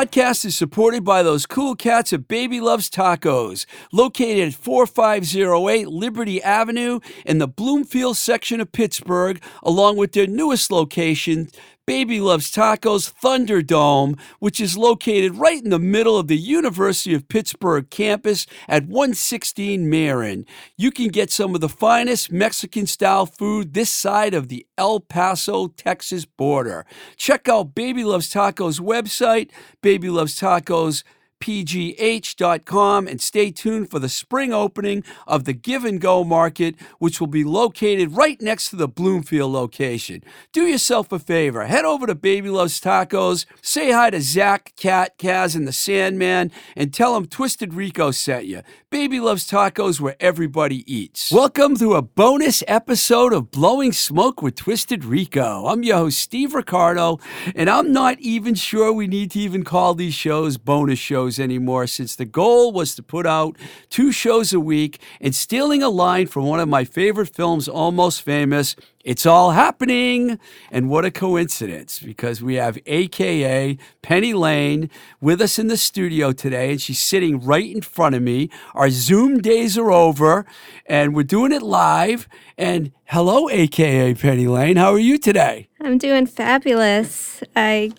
Podcast is supported by those cool cats at Baby Loves Tacos, located at 4508 Liberty Avenue in the Bloomfield section of Pittsburgh, along with their newest location, Baby Loves Tacos Thunderdome, which is located right in the middle of the University of Pittsburgh campus at 116 Marin. You can get some of the finest Mexican style food this side of the El Paso, Texas border. Check out Baby Loves Tacos website, Baby Loves Tacos pgh.com and stay tuned for the spring opening of the Give and Go Market, which will be located right next to the Bloomfield location. Do yourself a favor, head over to Baby Loves Tacos, say hi to Zach, Cat, Kaz, and the Sandman, and tell them Twisted Rico sent you. Baby Loves Tacos where everybody eats. Welcome to a bonus episode of Blowing Smoke with Twisted Rico. I'm your host, Steve Ricardo, and I'm not even sure we need to even call these shows bonus shows anymore since the goal was to put out two shows a week and stealing a line from one of my favorite films, Almost Famous. It's all happening. And what a coincidence because we have AKA Penny Lane with us in the studio today, and she's sitting right in front of me. Our Zoom days are over, and we're doing it live. And hello, AKA Penny Lane. How are you today? I'm doing fabulous. I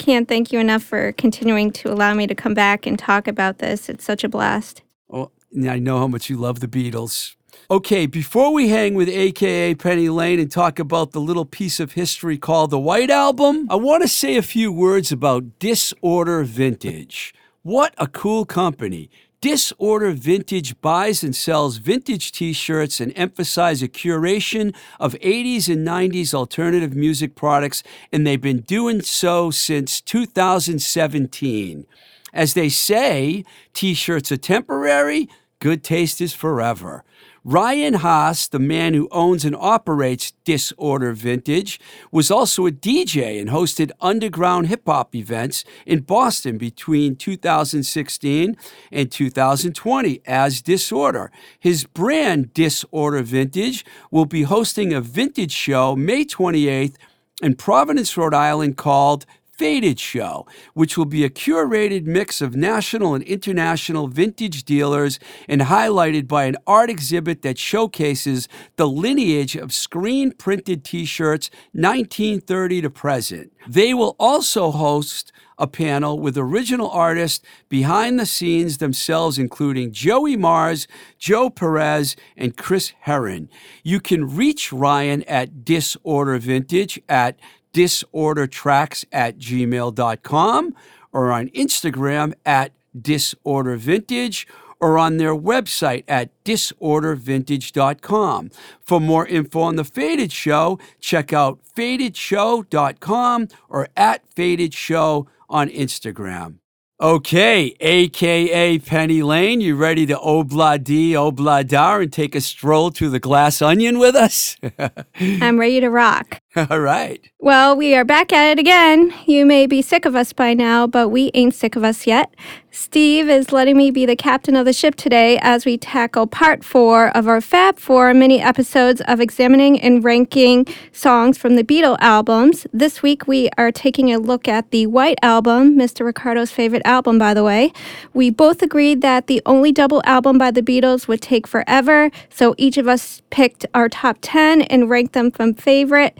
can't thank you enough for continuing to allow me to come back and talk about this. It's such a blast. Oh, I know how much you love the Beatles. Okay, before we hang with AKA Penny Lane and talk about the little piece of history called the White Album, I want to say a few words about Disorder Vintage. What a cool company. Disorder Vintage buys and sells vintage t shirts and emphasize a curation of 80s and 90s alternative music products, and they've been doing so since 2017. As they say, t shirts are temporary, good taste is forever. Ryan Haas, the man who owns and operates Disorder Vintage, was also a DJ and hosted underground hip hop events in Boston between 2016 and 2020 as Disorder. His brand, Disorder Vintage, will be hosting a vintage show May 28th in Providence, Rhode Island called Faded Show, which will be a curated mix of national and international vintage dealers and highlighted by an art exhibit that showcases the lineage of screen printed t shirts 1930 to present. They will also host a panel with original artists behind the scenes themselves, including Joey Mars, Joe Perez, and Chris Herron. You can reach Ryan at Disorder Vintage at disordertracks at gmail.com or on Instagram at disordervintage or on their website at disordervintage.com. For more info on The Faded Show, check out fadedshow.com or at Faded Show on Instagram. Okay, aka Penny Lane, you ready to obladi obladar and take a stroll through the glass onion with us? I'm ready to rock. All right. Well, we are back at it again. You may be sick of us by now, but we ain't sick of us yet. Steve is letting me be the captain of the ship today as we tackle part four of our Fab Four mini episodes of examining and ranking songs from the Beatle albums. This week we are taking a look at the White Album, Mr. Ricardo's favorite album, by the way. We both agreed that the only double album by the Beatles would take forever, so each of us picked our top 10 and ranked them from favorite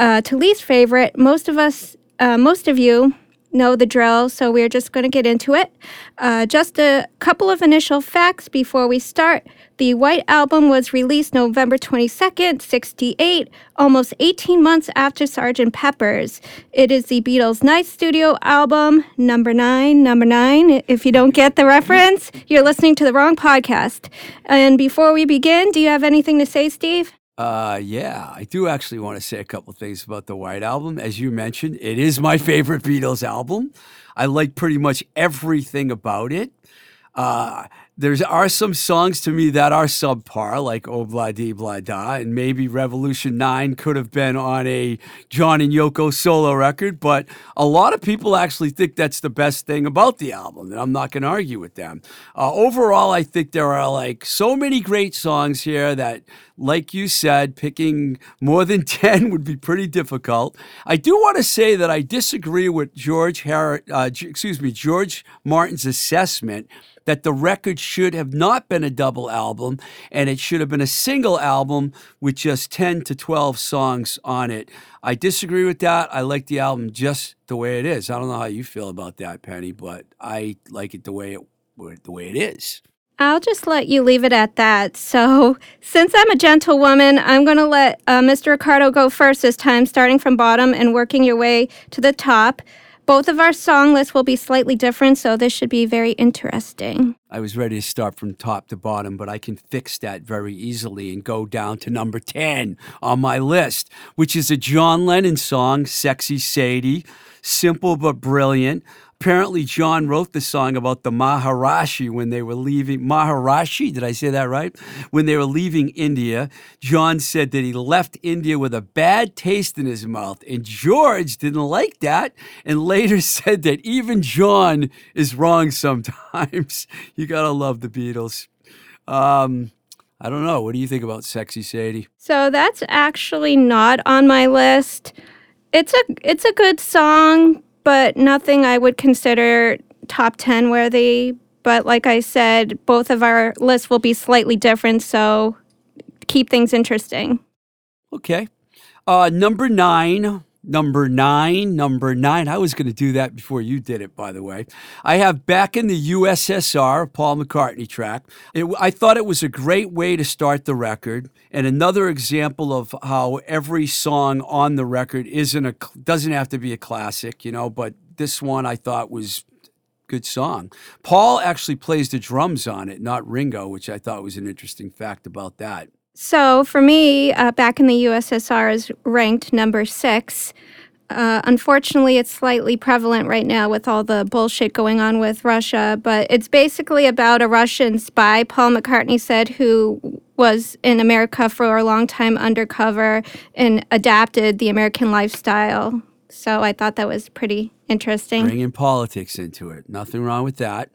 uh, to least favorite. Most of us, uh, most of you, know the drill, so we're just going to get into it. Uh, just a couple of initial facts before we start. The White Album was released November 22nd, 68, almost 18 months after Sgt. Pepper's. It is the Beatles' ninth studio album, number nine, number nine. If you don't get the reference, you're listening to the wrong podcast. And before we begin, do you have anything to say, Steve? Uh, yeah, I do actually want to say a couple things about the White Album. As you mentioned, it is my favorite Beatles album. I like pretty much everything about it. Uh, there are some songs to me that are subpar, like Oh Blah Dee Blah Da, and maybe Revolution 9 could have been on a John and Yoko solo record, but a lot of people actually think that's the best thing about the album, and I'm not going to argue with them. Uh, overall, I think there are like so many great songs here that, like you said, picking more than 10 would be pretty difficult. I do want to say that I disagree with George Har- uh, excuse me, George Martin's assessment that the record should have not been a double album and it should have been a single album with just 10 to 12 songs on it. I disagree with that. I like the album just the way it is. I don't know how you feel about that, Penny, but I like it the way it the way it is. I'll just let you leave it at that. So, since I'm a gentlewoman, I'm going to let uh, Mr. Ricardo go first this time, starting from bottom and working your way to the top. Both of our song lists will be slightly different, so this should be very interesting. I was ready to start from top to bottom, but I can fix that very easily and go down to number 10 on my list, which is a John Lennon song, Sexy Sadie. Simple but brilliant. Apparently, John wrote the song about the Maharishi when they were leaving. Maharishi, did I say that right? When they were leaving India, John said that he left India with a bad taste in his mouth. And George didn't like that and later said that even John is wrong sometimes. you got to love the Beatles. Um, I don't know. What do you think about Sexy Sadie? So that's actually not on my list. It's a it's a good song, but nothing I would consider top 10 worthy. But like I said, both of our lists will be slightly different, so keep things interesting. Okay. Uh, number nine, number nine, number nine. I was going to do that before you did it, by the way. I have Back in the USSR, Paul McCartney track. It, I thought it was a great way to start the record, and another example of how every song on the record isn't a doesn't have to be a classic, you know. But this one I thought was good song. Paul actually plays the drums on it, not Ringo, which I thought was an interesting fact about that. So for me, uh, back in the USSR is ranked number six. Uh, unfortunately, it's slightly prevalent right now with all the bullshit going on with Russia, but it's basically about a Russian spy, Paul McCartney said, who was in America for a long time undercover and adapted the American lifestyle. So I thought that was pretty interesting. Bringing politics into it. Nothing wrong with that.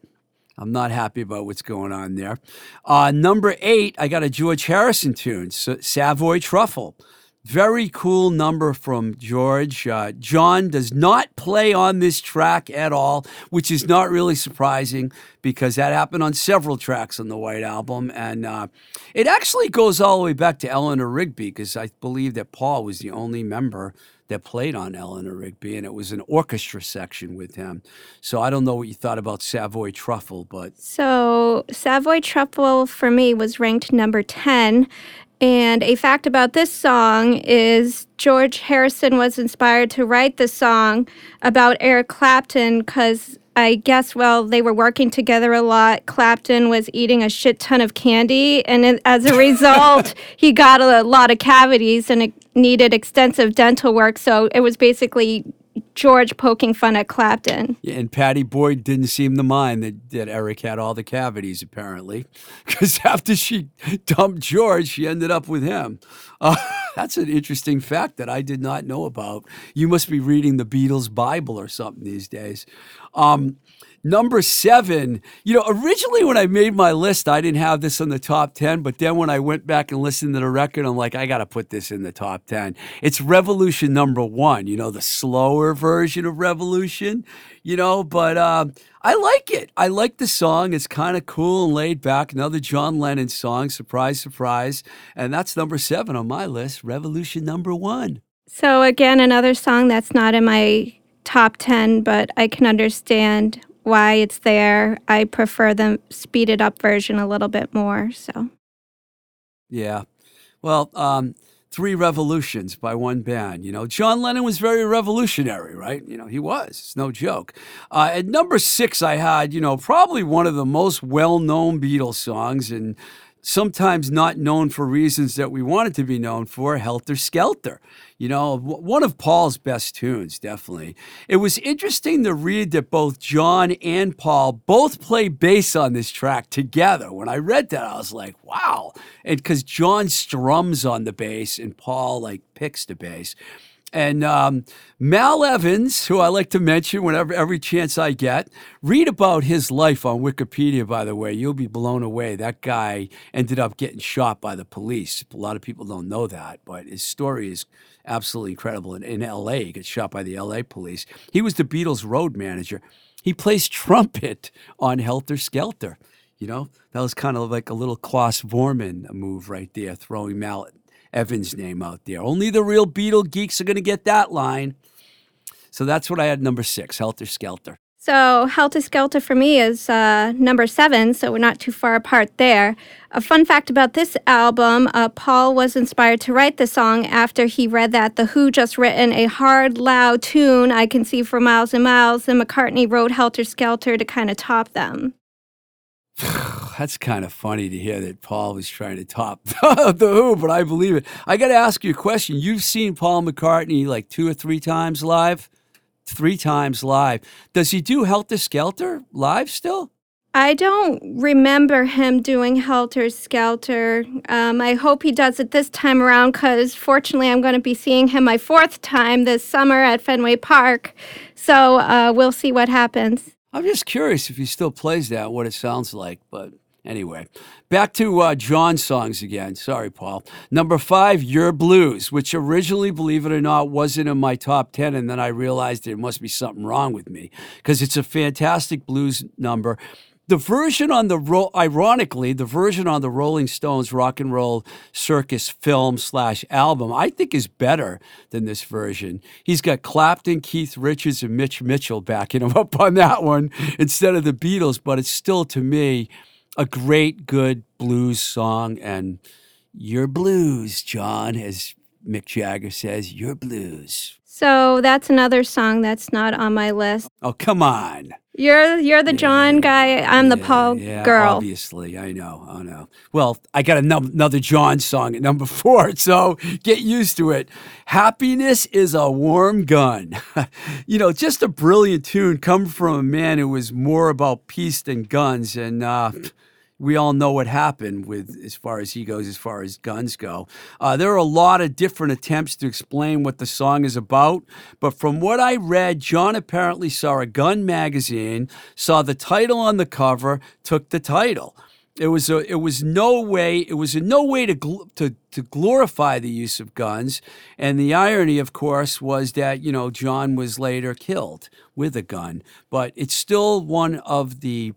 I'm not happy about what's going on there. Uh, number eight, I got a George Harrison tune, Savoy Truffle. Very cool number from George. Uh, John does not play on this track at all, which is not really surprising because that happened on several tracks on the White Album. And uh, it actually goes all the way back to Eleanor Rigby because I believe that Paul was the only member that played on Eleanor Rigby, and it was an orchestra section with him. So I don't know what you thought about Savoy Truffle, but. So Savoy Truffle for me was ranked number 10. And a fact about this song is George Harrison was inspired to write the song about Eric Clapton because I guess well, they were working together a lot, Clapton was eating a shit ton of candy. And as a result, he got a lot of cavities and it needed extensive dental work. So it was basically George poking fun at Clapton. Yeah, and Pattie Boyd didn't seem to mind that, that Eric had all the cavities, apparently, because after she dumped George, she ended up with him. Uh, that's an interesting fact that I did not know about. You must be reading the Beatles Bible or something these days. Um, Number seven, you know, originally when I made my list, I didn't have this in the top 10, but then when I went back and listened to the record, I'm like, I got to put this in the top 10. It's Revolution number one, you know, the slower version of Revolution, you know, but uh, I like it. I like the song. It's kind of cool and laid back. Another John Lennon song, surprise, surprise. And that's number seven on my list, Revolution number one. So, again, another song that's not in my top 10, but I can understand why it's there. I prefer the speeded up version a little bit more. So, yeah. Well, um, three revolutions by one band. You know, John Lennon was very revolutionary, right? You know, he was. It's no joke. Uh, at number six, I had, you know, probably one of the most well known Beatles songs and sometimes not known for reasons that we want it to be known for, Helter Skelter. You know, one of Paul's best tunes, definitely. It was interesting to read that both John and Paul both play bass on this track together. When I read that, I was like, wow. And because John strums on the bass and Paul like picks the bass. And um, Mal Evans, who I like to mention whenever every chance I get, read about his life on Wikipedia, by the way. You'll be blown away. That guy ended up getting shot by the police. A lot of people don't know that, but his story is absolutely incredible. In, in LA, he gets shot by the LA police. He was the Beatles road manager. He plays trumpet on Helter Skelter. You know, that was kind of like a little Klaus Voormann move right there, throwing Mal Evans' name out there. Only the real Beatle geeks are going to get that line. So that's what I had number six, Helter Skelter. So Helter Skelter for me is uh, number seven, so we're not too far apart there. A fun fact about this album uh, Paul was inspired to write the song after he read that The Who just written a hard, loud tune I can see for miles and miles, and McCartney wrote Helter Skelter to kind of top them. That's kind of funny to hear that Paul was trying to top the Who, but I believe it. I got to ask you a question. You've seen Paul McCartney like two or three times live? Three times live. Does he do Helter Skelter live still? I don't remember him doing Helter Skelter. Um, I hope he does it this time around because fortunately I'm going to be seeing him my fourth time this summer at Fenway Park. So uh, we'll see what happens. I'm just curious if he still plays that, what it sounds like. But anyway, back to uh, John's songs again. Sorry, Paul. Number five, Your Blues, which originally, believe it or not, wasn't in my top 10. And then I realized there must be something wrong with me because it's a fantastic blues number the version on the ro- ironically the version on the rolling stones rock and roll circus film slash album i think is better than this version he's got clapton keith richards and mitch mitchell backing him up on that one instead of the beatles but it's still to me a great good blues song and your blues john as mick jagger says your blues. So that's another song that's not on my list. Oh come on you're you're the John guy. I'm the Paul yeah, girl. Obviously, I know. I know. Well, I got another John song at number four, so get used to it. Happiness is a warm gun. you know, just a brilliant tune come from a man who was more about peace than guns, and uh, we all know what happened with as far as he goes, as far as guns go. Uh, there are a lot of different attempts to explain what the song is about, but from what I read, John apparently saw a gun magazine, saw the title on the cover, took the title. It was a, it was no way it was in no way to, gl- to to glorify the use of guns, and the irony, of course, was that you know John was later killed with a gun, but it's still one of the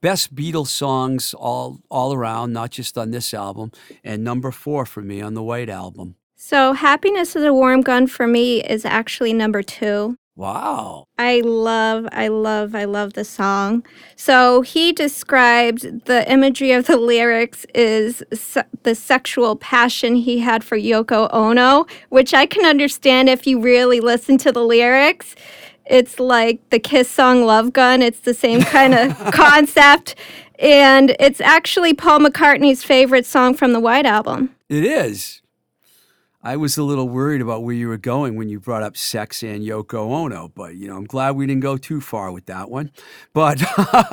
best Beatles songs all all around, not just on this album, and number four for me on the White Album. So, Happiness is a Warm Gun for me is actually number two. Wow. I love, I love, I love the song. So he described the imagery of the lyrics is se- the sexual passion he had for Yoko Ono, which I can understand if you really listen to the lyrics. It's like the Kiss song Love Gun. It's the same kind of concept. And it's actually Paul McCartney's favorite song from the White Album. It is. I was a little worried about where you were going when you brought up sex and Yoko Ono, but you know, I'm glad we didn't go too far with that one. But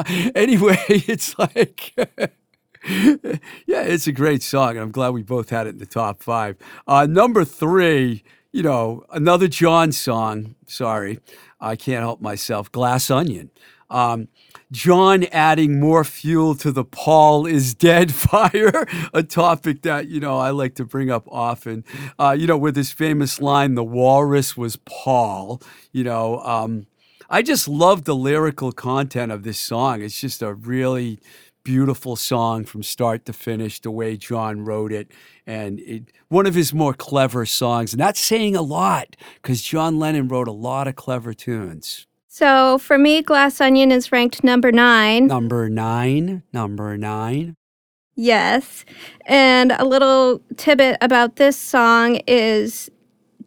anyway, it's like yeah, it's a great song, and I'm glad we both had it in the top five. Uh, number three, you know, another John song. Sorry, I can't help myself. Glass Onion. Um, John adding more fuel to the Paul is dead fire, a topic that, you know, I like to bring up often. Uh, you know, with his famous line, the walrus was Paul, you know, um, I just love the lyrical content of this song. It's just a really beautiful song from start to finish, the way John wrote it. And it, one of his more clever songs. And that's saying a lot because John Lennon wrote a lot of clever tunes. So for me, Glass Onion is ranked number nine. Number nine. Number nine. Yes. And a little tidbit about this song is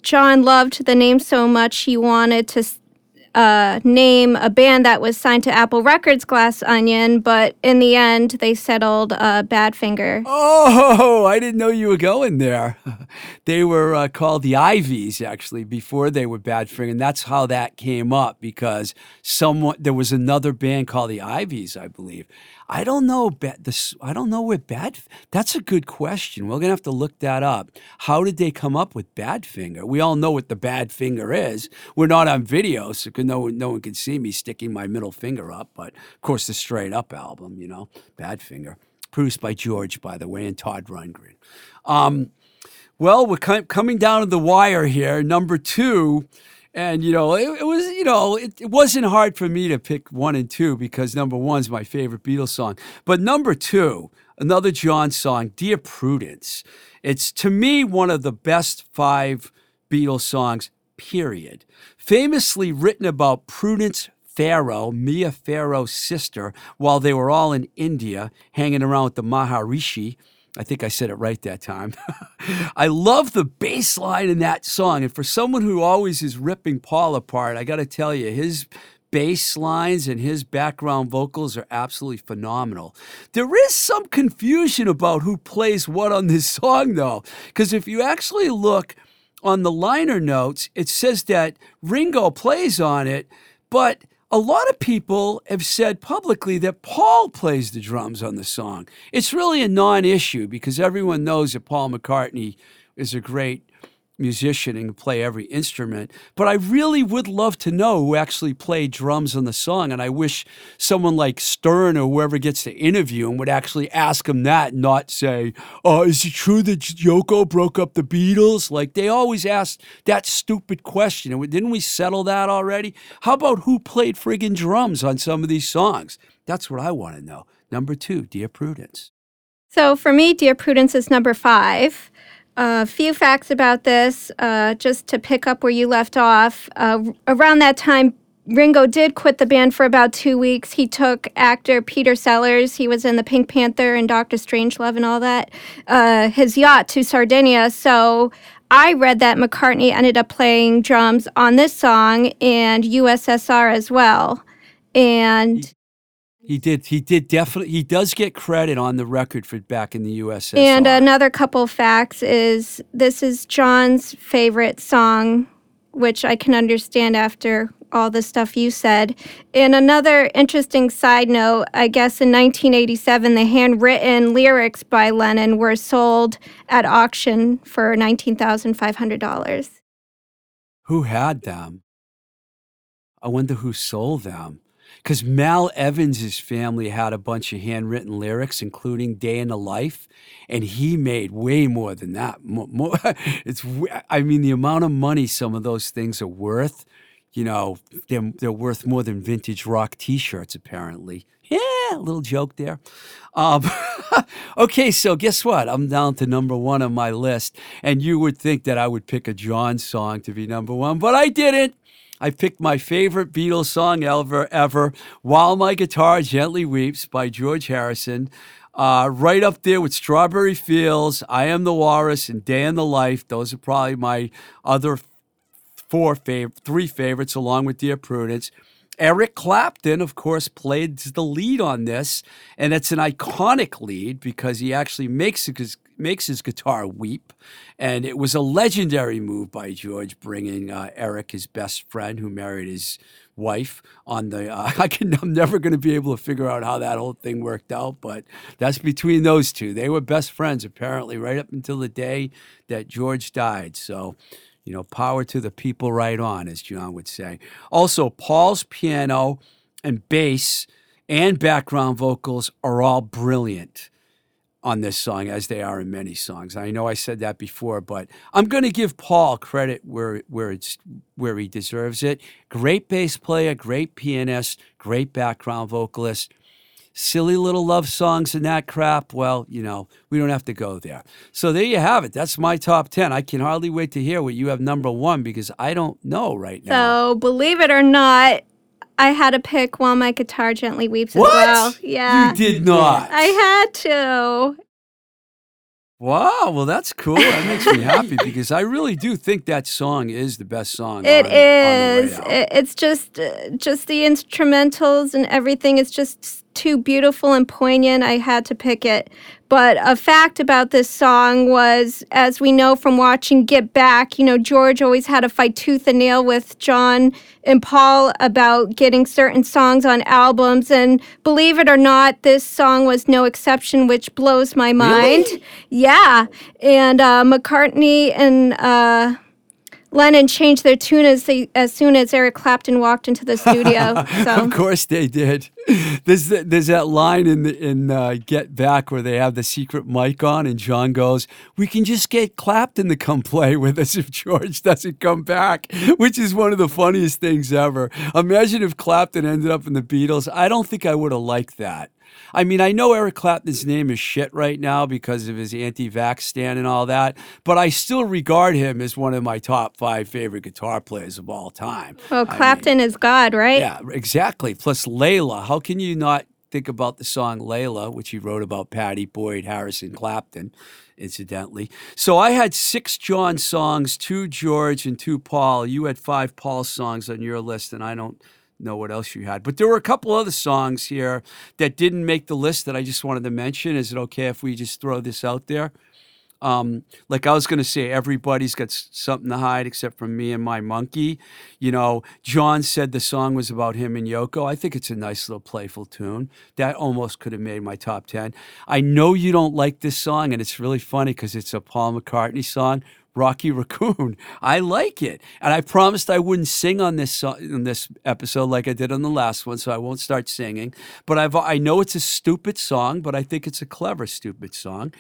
John loved the name so much he wanted to uh, name a band that was signed to Apple Records Glass Onion, but in the end, they settled uh, Badfinger. Oh, I didn't know you were going there. they were uh, called the Iveys actually before they were Badfinger, and that's how that came up because someone there was another band called the Iveys, I believe. I don't know. This I don't know where bad. That's a good question. We're gonna have to look that up. How did they come up with Badfinger? We all know what the bad finger is. We're not on video, so no no one can see me sticking my middle finger up. But of course, the Straight Up album, you know, Badfinger, produced by George, by the way, and Todd Rundgren. Um, well, we're coming down to the wire here. Number two and, you know, it, it was, you know, it, it, wasn't hard for me to pick one and two because number one's my favorite Beatles song. But number two, another John song, Dear Prudence. It's to me one of the best five Beatles songs, period. Famously written about Prudence Farrow, Mia Farrow's sister, while they were all in India hanging around with the Maharishi I think I said it right that time. I love the bass line in that song. And for someone who always is ripping Paul apart, I got to tell you, his bass lines and his background vocals are absolutely phenomenal. There is some confusion about who plays what on this song, though, because if you actually look on the liner notes, it says that Ringo plays on it, but a lot of people have said publicly that Paul plays the drums on the song. It's really a non issue because everyone knows that Paul McCartney is a great musician and play every instrument. But I really would love to know who actually played drums on the song. And I wish someone like Stern or whoever gets to interview him would actually ask him that, not say, "Oh, is it true that Yoko broke up the Beatles?" Like they always ask that stupid question. And didn't we settle that already? How about who played friggin' drums on some of these songs? That's what I want to know. Number two, Dear Prudence. So for me, Dear Prudence is number five. A few facts about this, uh, just to pick up where you left off. Uh, around that time, Ringo did quit the band for about two weeks. He took actor Peter Sellers, he was in the Pink Panther and Doctor Strangelove and all that, uh, his yacht to Sardinia. So I read that McCartney ended up playing drums on this song and USSR as well. And he did. He did definitely. He does get credit on the record for back in the USSR. And another couple facts is this is John's favorite song, which I can understand after all the stuff you said. And another interesting side note, I guess in 1987, the handwritten lyrics by Lennon were sold at auction for $19,500. Who had them? I wonder who sold them because Mal Evans's family had a bunch of handwritten lyrics, including "Day in the Life," and he made way more than that. More, more, it's, I mean, the amount of money some of those things are worth. You know, they're, they're worth more than vintage rock T-shirts, apparently. Yeah, little joke there. Um, okay, so guess what? I'm down to number one on my list, and you would think that I would pick a John song to be number one, but I didn't. I picked my favorite Beatles song ever, ever, While My Guitar Gently Weeps by George Harrison. Uh, right up there with Strawberry Fields, I Am the Walrus, and Day in the Life. Those are probably my other four fav- three favorites, along with Dear Prudence. Eric Clapton, of course, played the lead on this, and it's an iconic lead because he actually makes his, makes his guitar weep. And it was a legendary move by George, bringing uh, Eric, his best friend, who married his wife, on the. Uh, I can, I'm never going to be able to figure out how that whole thing worked out, but that's between those two. They were best friends, apparently, right up until the day that George died. So you know, power to the people right on, as John would say. Also, Paul's piano and bass and background vocals are all brilliant on this song, as they are in many songs. I know I said that before, but I'm going to give Paul credit where where it's where he deserves it. Great bass player, great pianist, great background vocalist silly little love songs and that crap, well, you know, we don't have to go there. So there you have it. That's my top 10. I can hardly wait to hear what you have number one because I don't know right now. So believe it or not, I had to pick While My Guitar Gently Weeps what? as well. Yeah. You did not. I had to. Wow, well that's cool. That makes me happy because I really do think that song is the best song. It on, on is. Album. It's just, uh, just the instrumentals and everything. It's just too beautiful and poignant. I had to pick it. But a fact about this song was, as we know from watching Get Back, you know, George always had to fight tooth and nail with John and Paul about getting certain songs on albums. And believe it or not, this song was no exception, which blows my mind. Really? Yeah. And uh, McCartney and. Uh, Lennon changed their tune as, they, as soon as Eric Clapton walked into the studio. So Of course they did. There's there's that line in the, in uh, Get Back where they have the secret mic on, and John goes, "We can just get Clapton to come play with us if George doesn't come back," which is one of the funniest things ever. Imagine if Clapton ended up in the Beatles. I don't think I would have liked that. I mean, I know Eric Clapton's name is shit right now because of his anti-vax stand and all that, but I still regard him as one of my top five favorite guitar players of all time. well, I mean- Clapton is God, right? yeah, exactly. Plus Layla. How can you not think about the song Layla, which he wrote about Pattie Boyd, Harrison Clapton, incidentally? So I had six John songs, two George, and two Paul. You had five Paul songs on your list, and I don't know what else you had. But there were a couple other songs here that didn't make the list that I just wanted to mention. Is it okay if we just throw this out there? um, like I was going to say, everybody's got something to hide except for me and my monkey. You know, John said the song was about him and Yoko. I think it's a nice little playful tune. That almost could have made my top 10. I know you don't like this song, and it's really funny because it's a Paul McCartney song. Rocky Raccoon. I like it, and I promised I wouldn't sing on this in this episode like I did on the last one, so I won't start singing. But I've I know it's a stupid song, but I think it's a clever stupid song.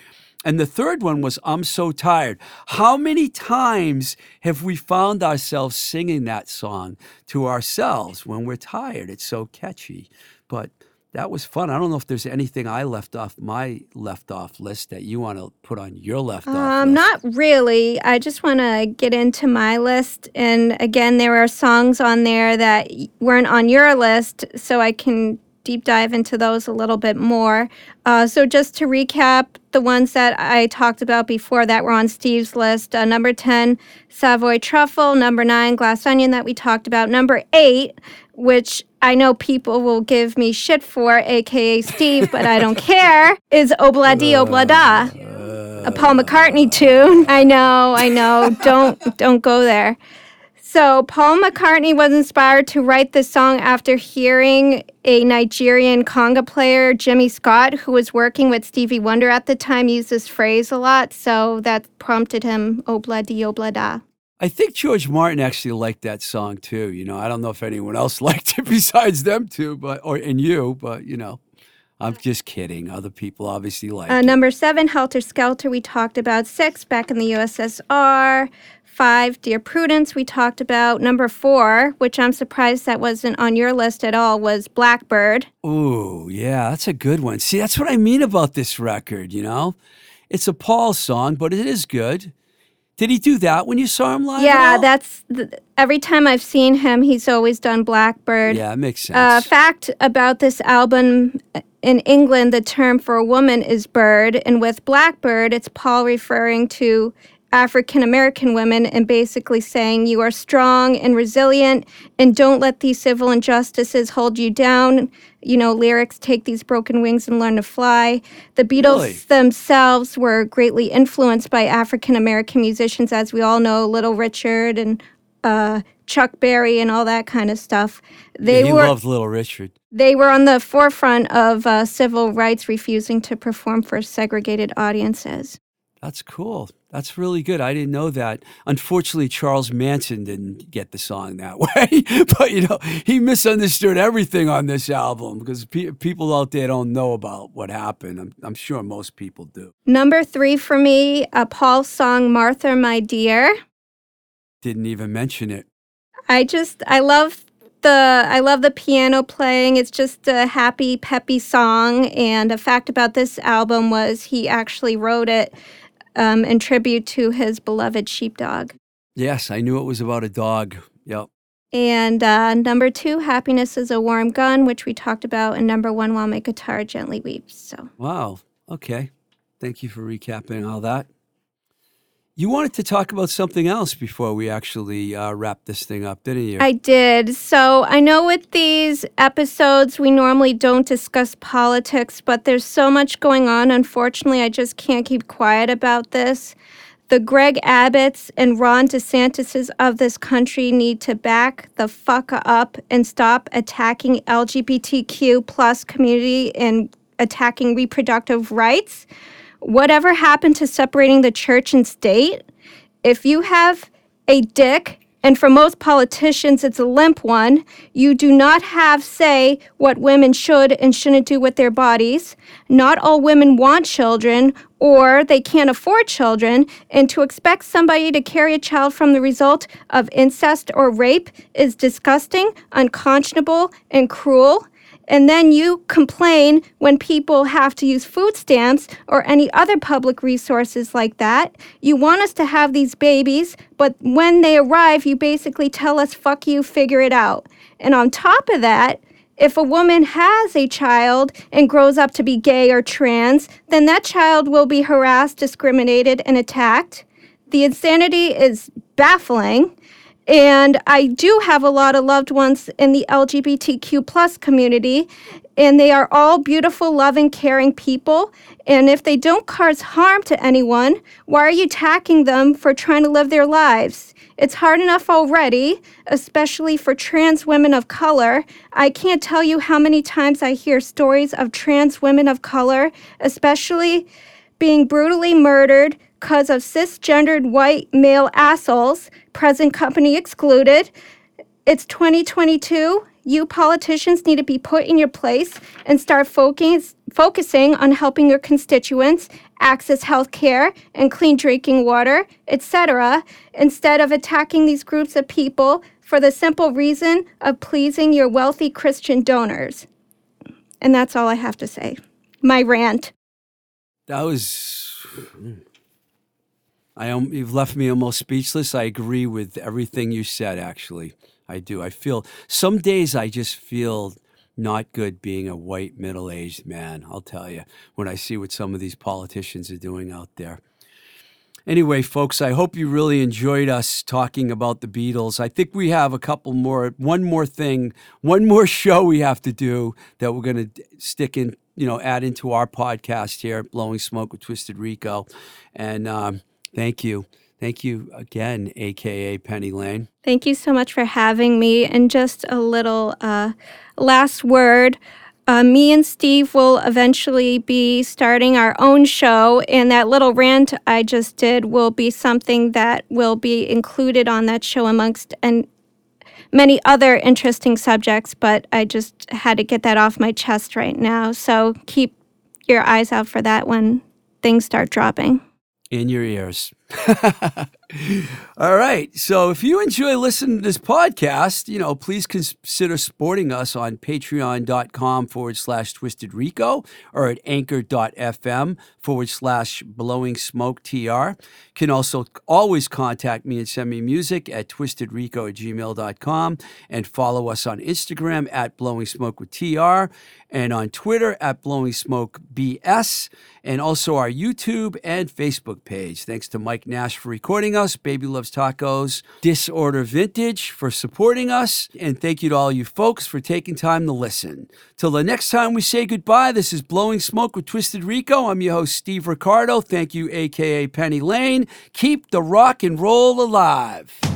And the third one was I'm So Tired. How many times have we found ourselves singing that song to ourselves when we're tired? It's so catchy. But that was fun. I don't know if there's anything I left off my left off list that you want to put on your left off Um, list. not really. I just want to get into my list. And again, there are songs on there that weren't on your list, so I can deep dive into those a little bit more. Uh, so, just to recap, the ones that I talked about before that were on Steve's list uh, number 10, Savoy Truffle. Number 9, Glass Onion, that we talked about. Number 8, which I know people will give me shit for, aka Steve, but I don't care, is Obladi uh, Oblada a Paul McCartney tune. I know, I know. Don't don't go there. So Paul McCartney was inspired to write this song after hearing a Nigerian conga player, Jimmy Scott, who was working with Stevie Wonder at the time, use this phrase a lot. So that prompted him, Obla di Obla da. I think George Martin actually liked that song too. You know, I don't know if anyone else liked it besides them two, but or and you, but you know, I'm just kidding. Other people obviously like Uh, it. number seven, Helter Skelter, we talked about. Six, back in the USSR. Five, Dear Prudence, we talked about. Number four, which I'm surprised that wasn't on your list at all, was Blackbird. Ooh, yeah, that's a good one. See, that's what I mean about this record, you know? It's a Paul song, but it is good. Did he do that when you saw him live? Yeah, that's th- every time I've seen him, he's always done Blackbird. Yeah, it makes sense. Uh, fact about this album uh, in England, the term for a woman is bird, and with Blackbird, it's Paul referring to African American women and basically saying you are strong and resilient and don't let these civil injustices hold you down. You know, lyrics take these broken wings and learn to fly. The Beatles Really? themselves were greatly influenced by African American musicians, as we all know, Little Richard and uh, Chuck Berry and all that kind of stuff. They he were loved Little Richard. they were on the forefront of uh, civil rights, refusing to perform for segregated audiences. That's cool. That's really good. I didn't know that. Unfortunately, Charles Manson didn't get the song that way. but, you know, he misunderstood everything on this album because pe- people out there don't know about what happened. I'm, I'm sure most people do. Number three for me, a Paul song, Martha, My Dear. Didn't even mention it. I just, I love the, I love the piano playing. It's just a happy, peppy song. And a fact about this album was he actually wrote it um, in tribute to his beloved sheepdog. Yes, I knew it was about a dog. Yep. And uh, number two, Happiness is a Warm Gun, which we talked about. And number one, While My Guitar Gently Weeps. So Wow. Okay. Thank you for recapping all that. You wanted to talk about something else before we actually uh, wrap this thing up, didn't you? I did. So I know with these episodes, we normally don't discuss politics, but there's so much going on. Unfortunately, I just can't keep quiet about this. The Greg Abbotts and Ron DeSantis of this country need to back the fuck up and stop attacking LGBTQ plus community and attacking reproductive rights whatever happened to separating the church and state? If you have a dick, and for most politicians it's a limp one, you do not have say what women should and shouldn't do with their bodies. Not all women want children or they can't afford children, and to expect somebody to carry a child from the result of incest or rape is disgusting, unconscionable, and cruel and then you complain when people have to use food stamps or any other public resources like that. You want us to have these babies, but when they arrive, you basically tell us, fuck you, figure it out. And on top of that, if a woman has a child and grows up to be gay or trans, then that child will be harassed, discriminated, and attacked. The insanity is baffling. And I do have a lot of loved ones in the LGBTQ plus community, and they are all beautiful, loving, caring people. And if they don't cause harm to anyone, why are you attacking them for trying to live their lives? It's hard enough already, especially for trans women of color. I can't tell you how many times I hear stories of trans women of color, especially being brutally murdered because of cisgendered white male assholes present company excluded. It's 2022. You politicians need to be put in your place and start focus, focusing on helping your constituents access health care and clean drinking water, etc., instead of attacking these groups of people for the simple reason of pleasing your wealthy Christian donors. And that's all I have to say. My rant. That was I um, you've left me almost speechless. I agree with everything you said. Actually, I do. I feel some days I just feel not good being a white middle-aged man. I'll tell you when I see what some of these politicians are doing out there. Anyway, folks, I hope you really enjoyed us talking about the Beatles. I think we have a couple more, one more thing, one more show we have to do that we're going to stick in, you know, add into our podcast here, Blowing Smoke with Twisted Rico. And, um, Thank you. Thank you again, AKA Penny Lane. Thank you so much for having me. And just a little uh, last word. Uh, me and Steve will eventually be starting our own show, and that little rant I just did will be something that will be included on that show amongst and many other interesting subjects. But I just had to get that off my chest right now. So keep your eyes out for that when things start dropping in your ears. All right. So if you enjoy listening to this podcast, you know, please consider supporting us on patreon.com forward slash twisted rico or at anchor.fm forward slash blowing smoke tr. Can also always contact me and send me music at twistedrico at gmail.com and follow us on Instagram at blowing smoke with tr and on Twitter at blowing smoke bs and also our YouTube and Facebook page. Thanks to Mike Nash for recording us, Baby Loves Tacos, Disorder Vintage for supporting us, and thank you to all you folks for taking time to listen. Till the next time we say goodbye, this is Blowing Smoke with Twisted Rico. I'm your host, Steve Ricardo. Thank you, aka Penny Lane. Keep the rock and roll alive.